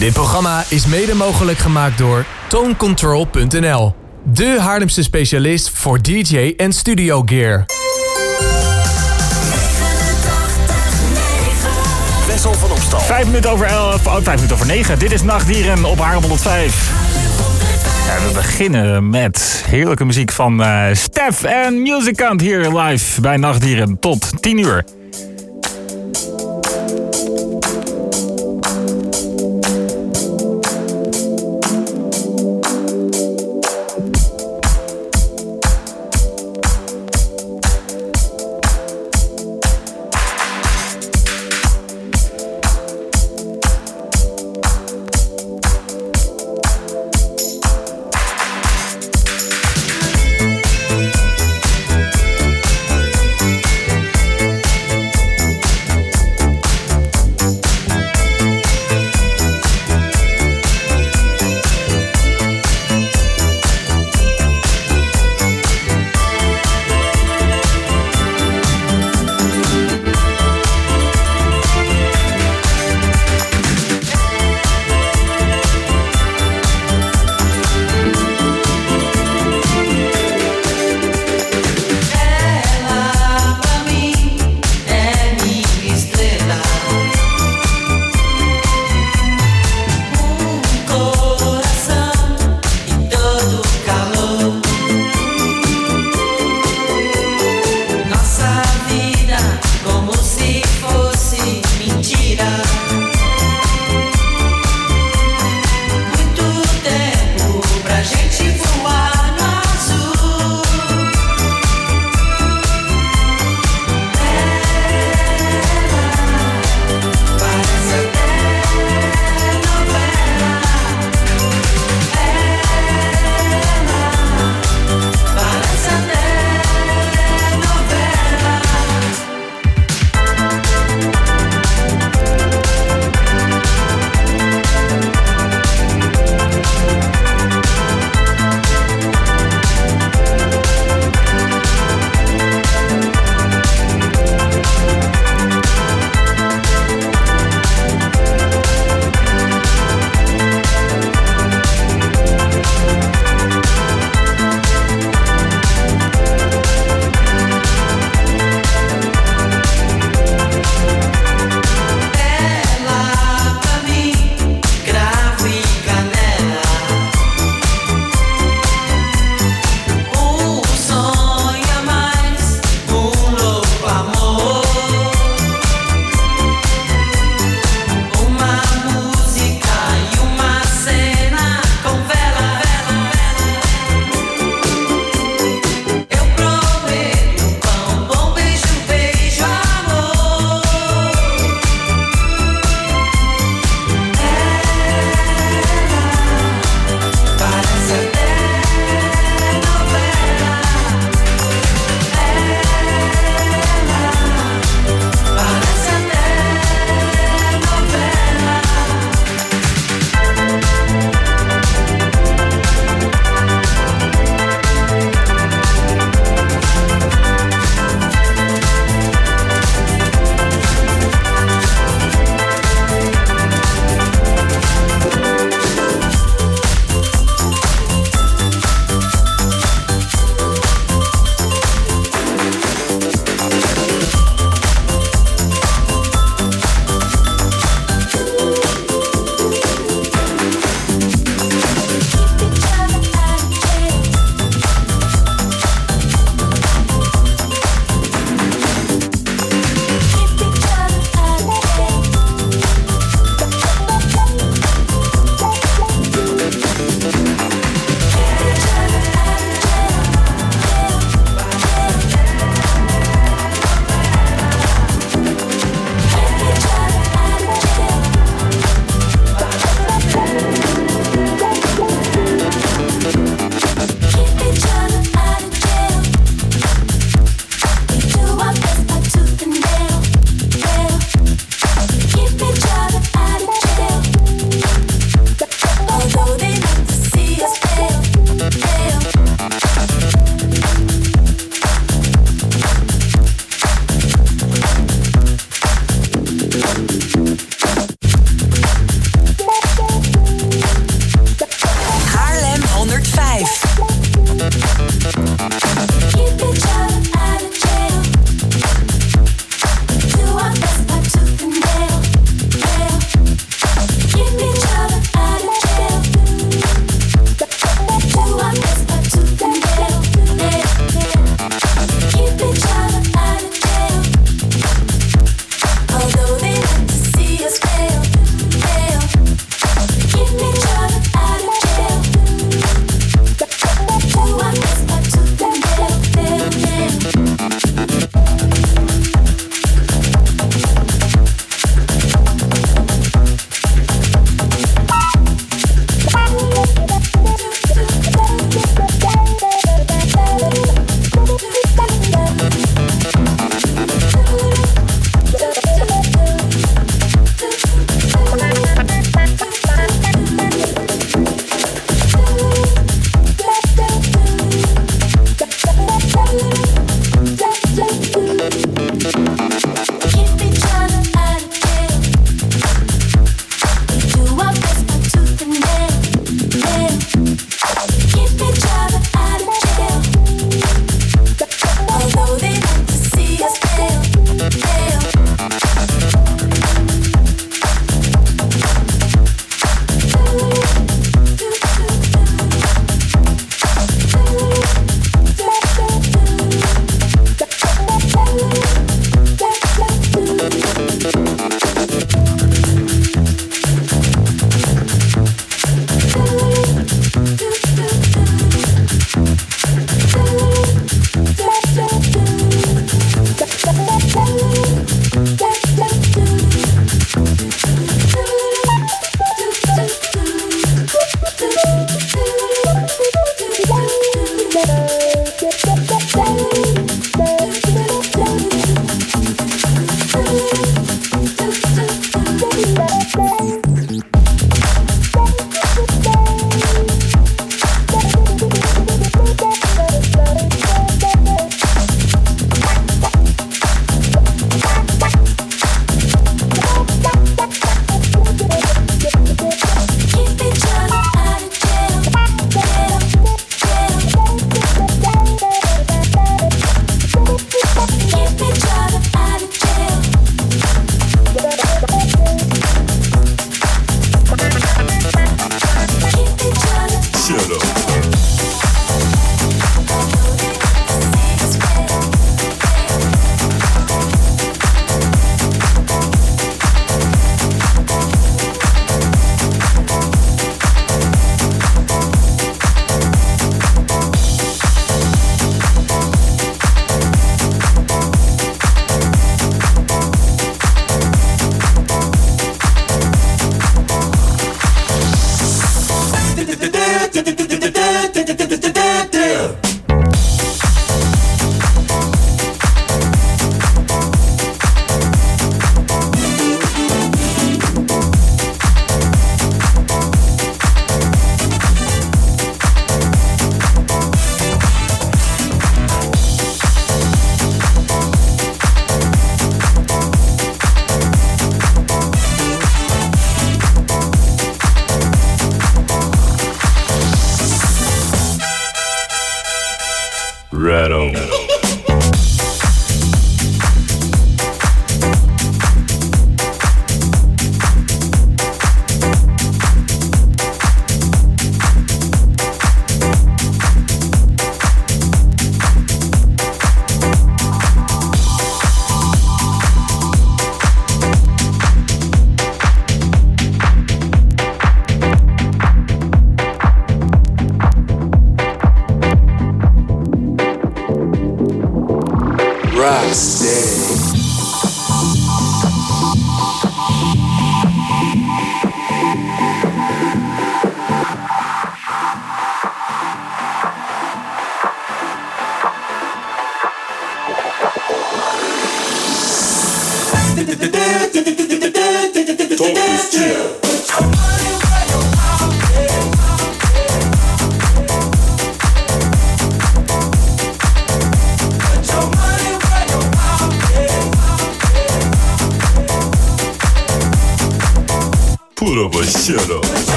Dit programma is mede mogelijk gemaakt door tonecontrol.nl. De Haarlemse specialist voor DJ en studio gear. Wessel van Opstal. Vijf minuten over elf, oh, vijf minuten over negen. Dit is Nachtdieren op Haarlem 105. Ja, we beginnen met heerlijke muziek van eh Stef en Musicant hier live bij Nachtdieren tot 10 uur.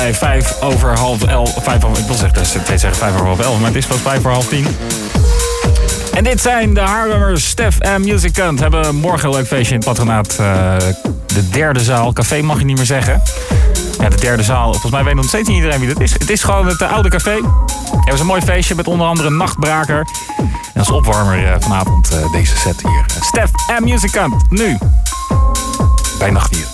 Hier 105. 5 over half 11. 5 over, ik wil zeggen, twee zeggen 5 over half 11, maar het is pas 5 voor half 10. En dit zijn de Haarlemmers Stef en Musicant. Hebben morgen een leuk feestje in het patronaat. Uh, de derde zaal. Café mag je niet meer zeggen. Ja, de derde zaal. Volgens mij weet nog steeds niet iedereen wie dat is. Het is gewoon het uh, oude café. Het was een mooi feestje met onder andere Nachtbraker. En als opwarmer uh, vanavond deze set hier. Stef en Musicant. Nu. Bij Nachtdieren. voor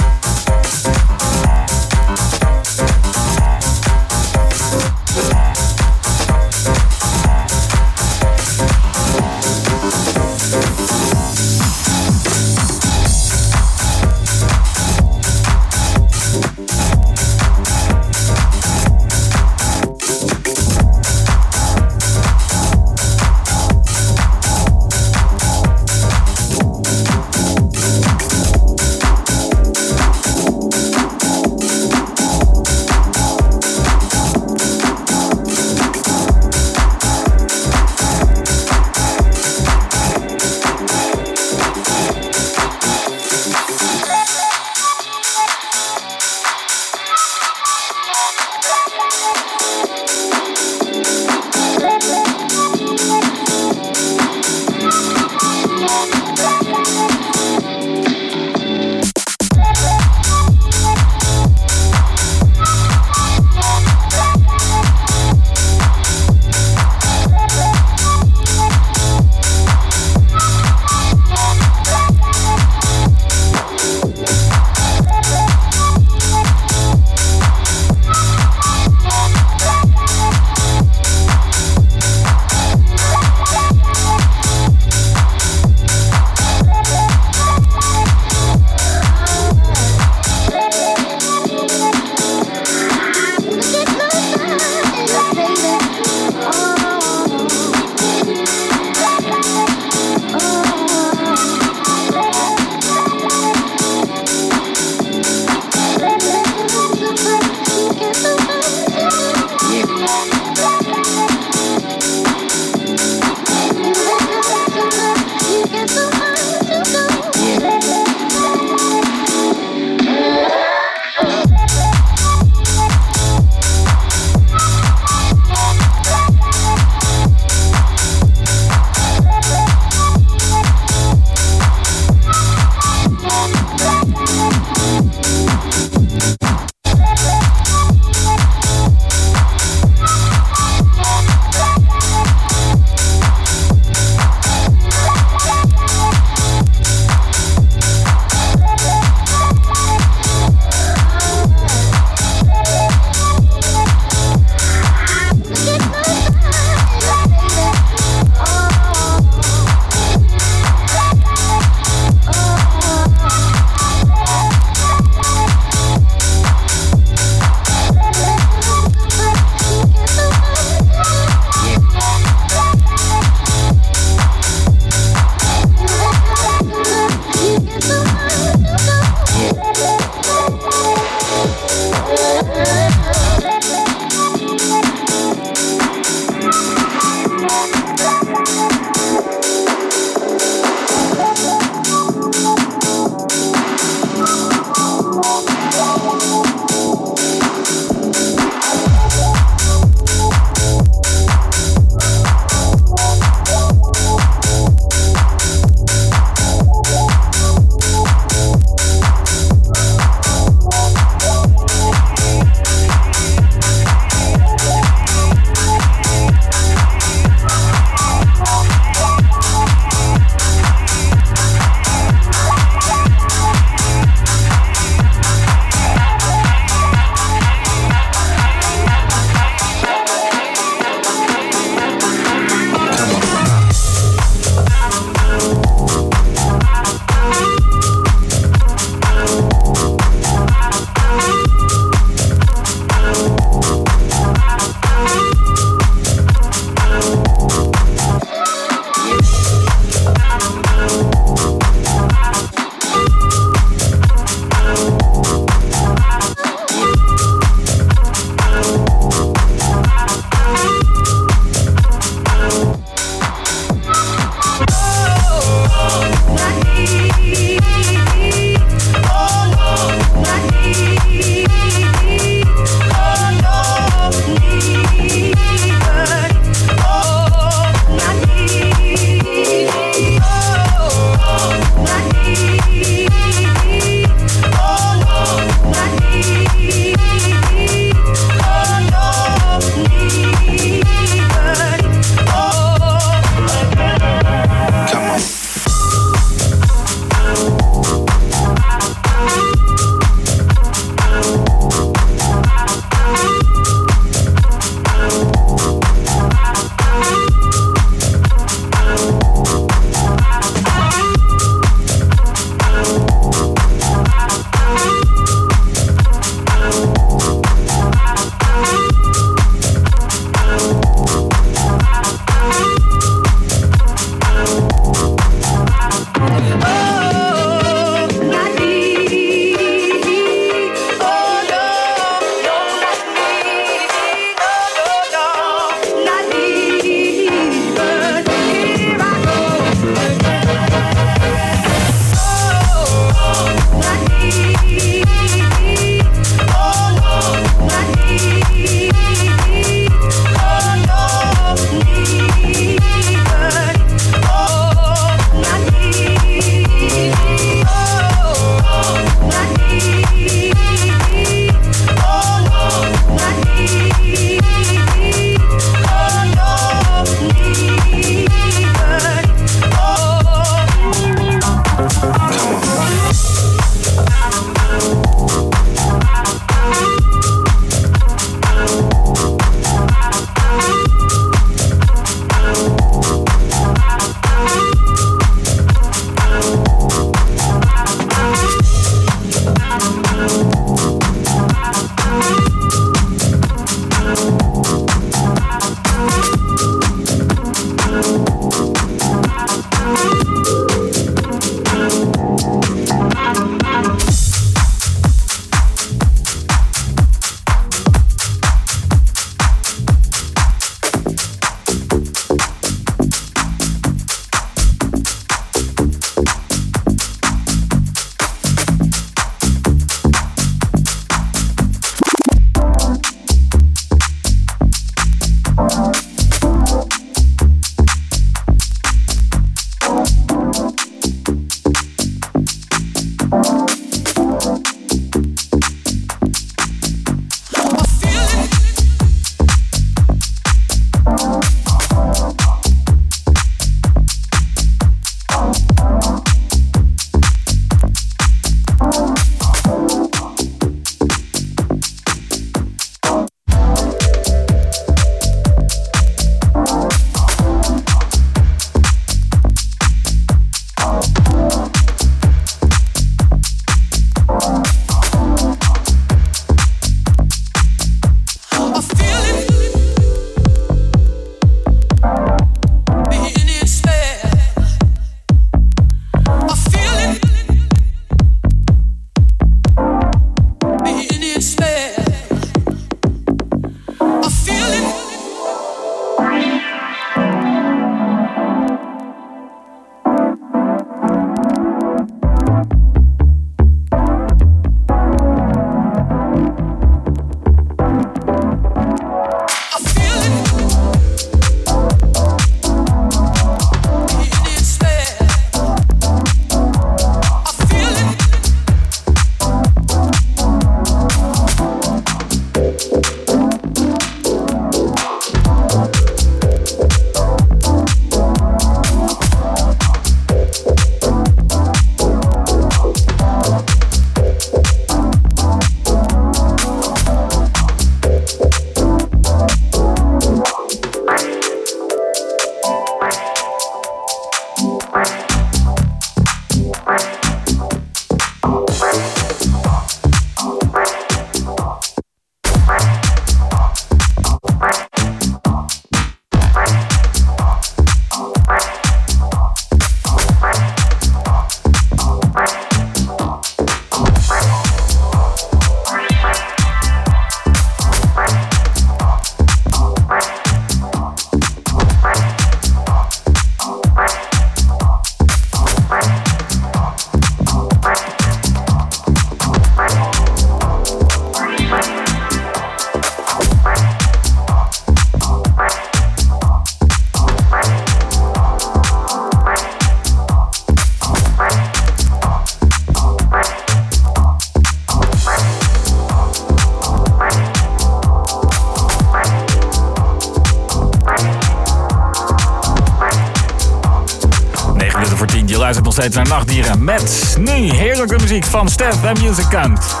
muziek van Stef en Musicant.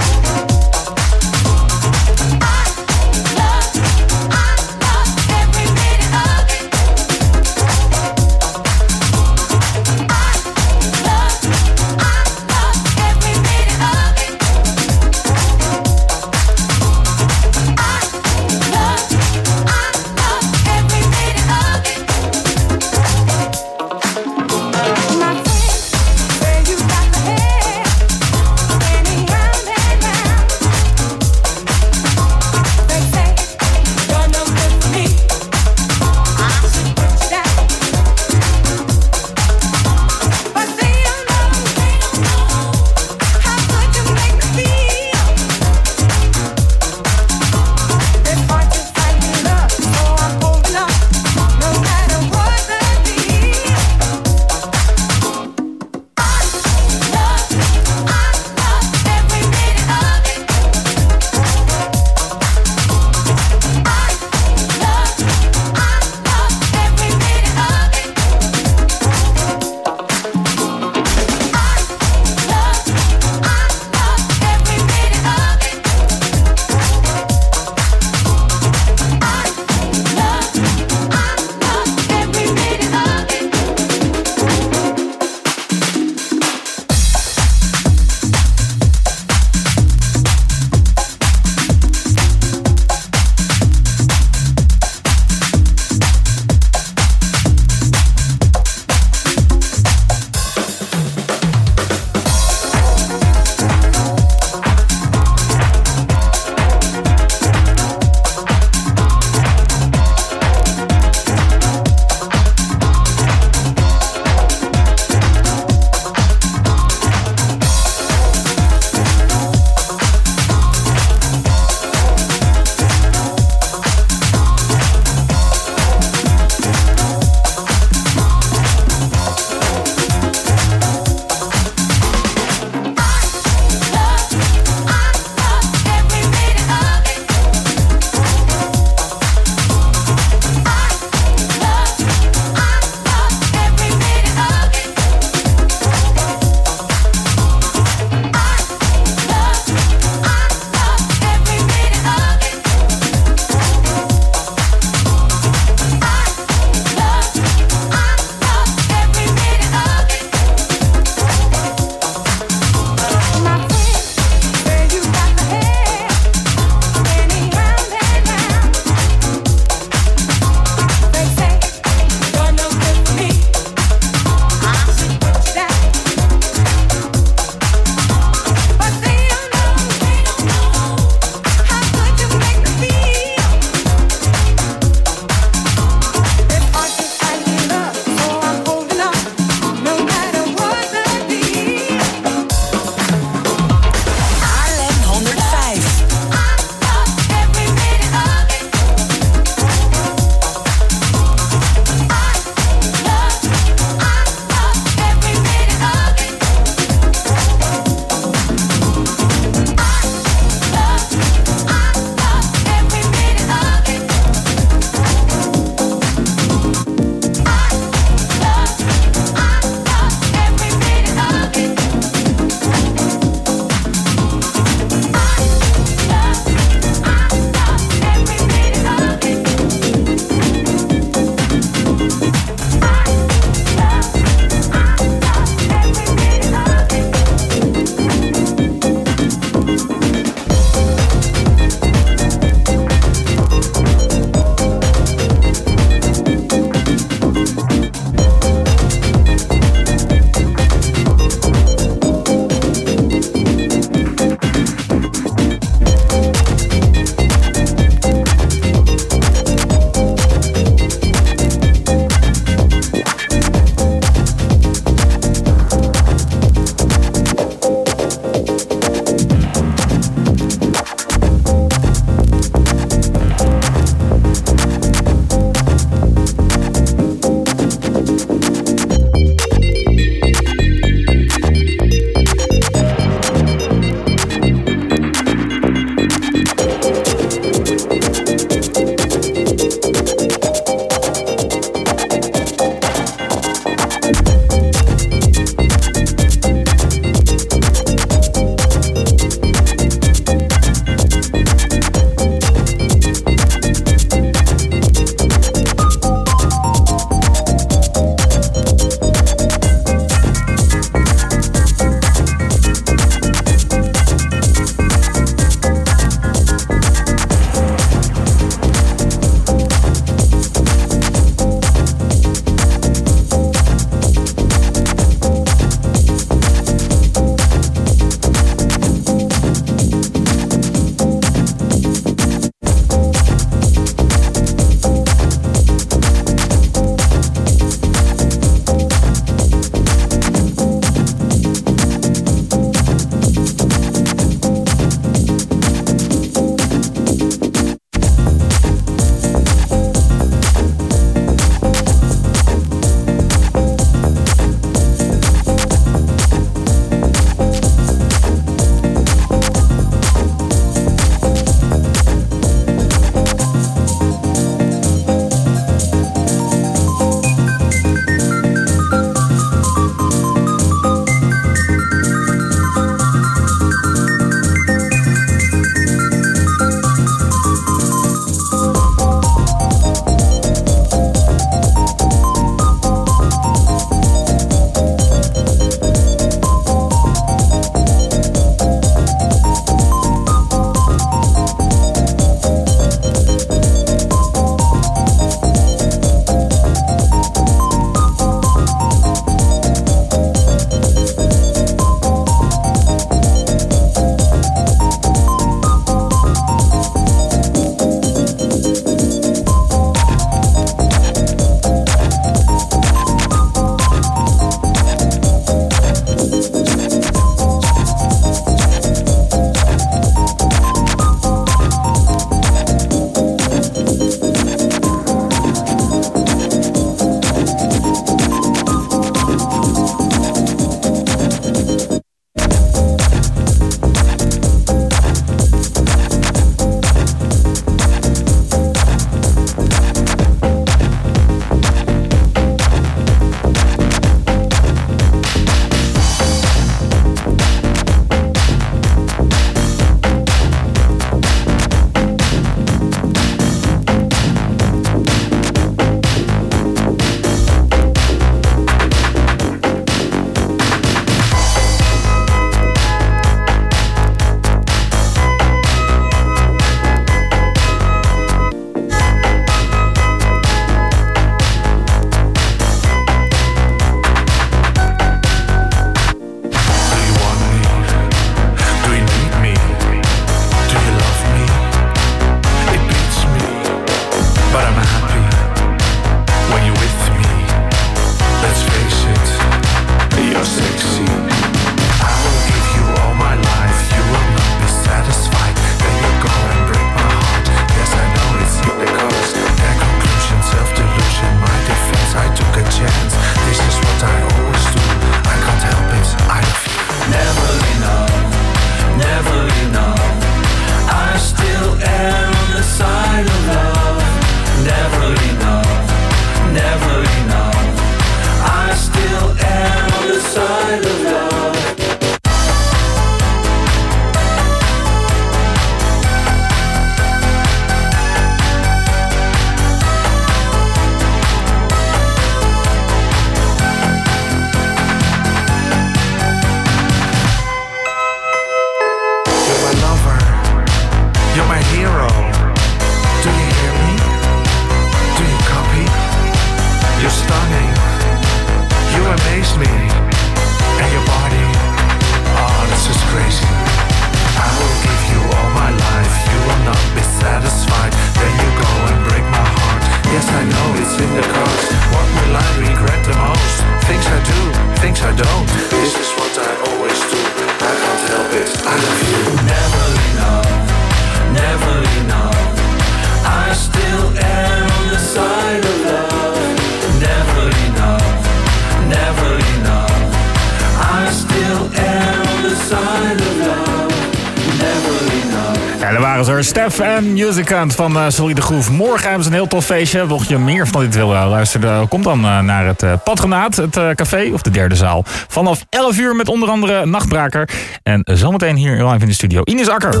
Musicant van uh, Solide Groef. Morgen hebben ze een heel tof feestje. Mocht je meer van dit willen luisteren, eh, kom dan eh, naar het uh, Patronaat, het café of de derde zaal. Vanaf 11 uur met onder andere Nachtbraker. En zometeen hier live in de studio Ines Akker.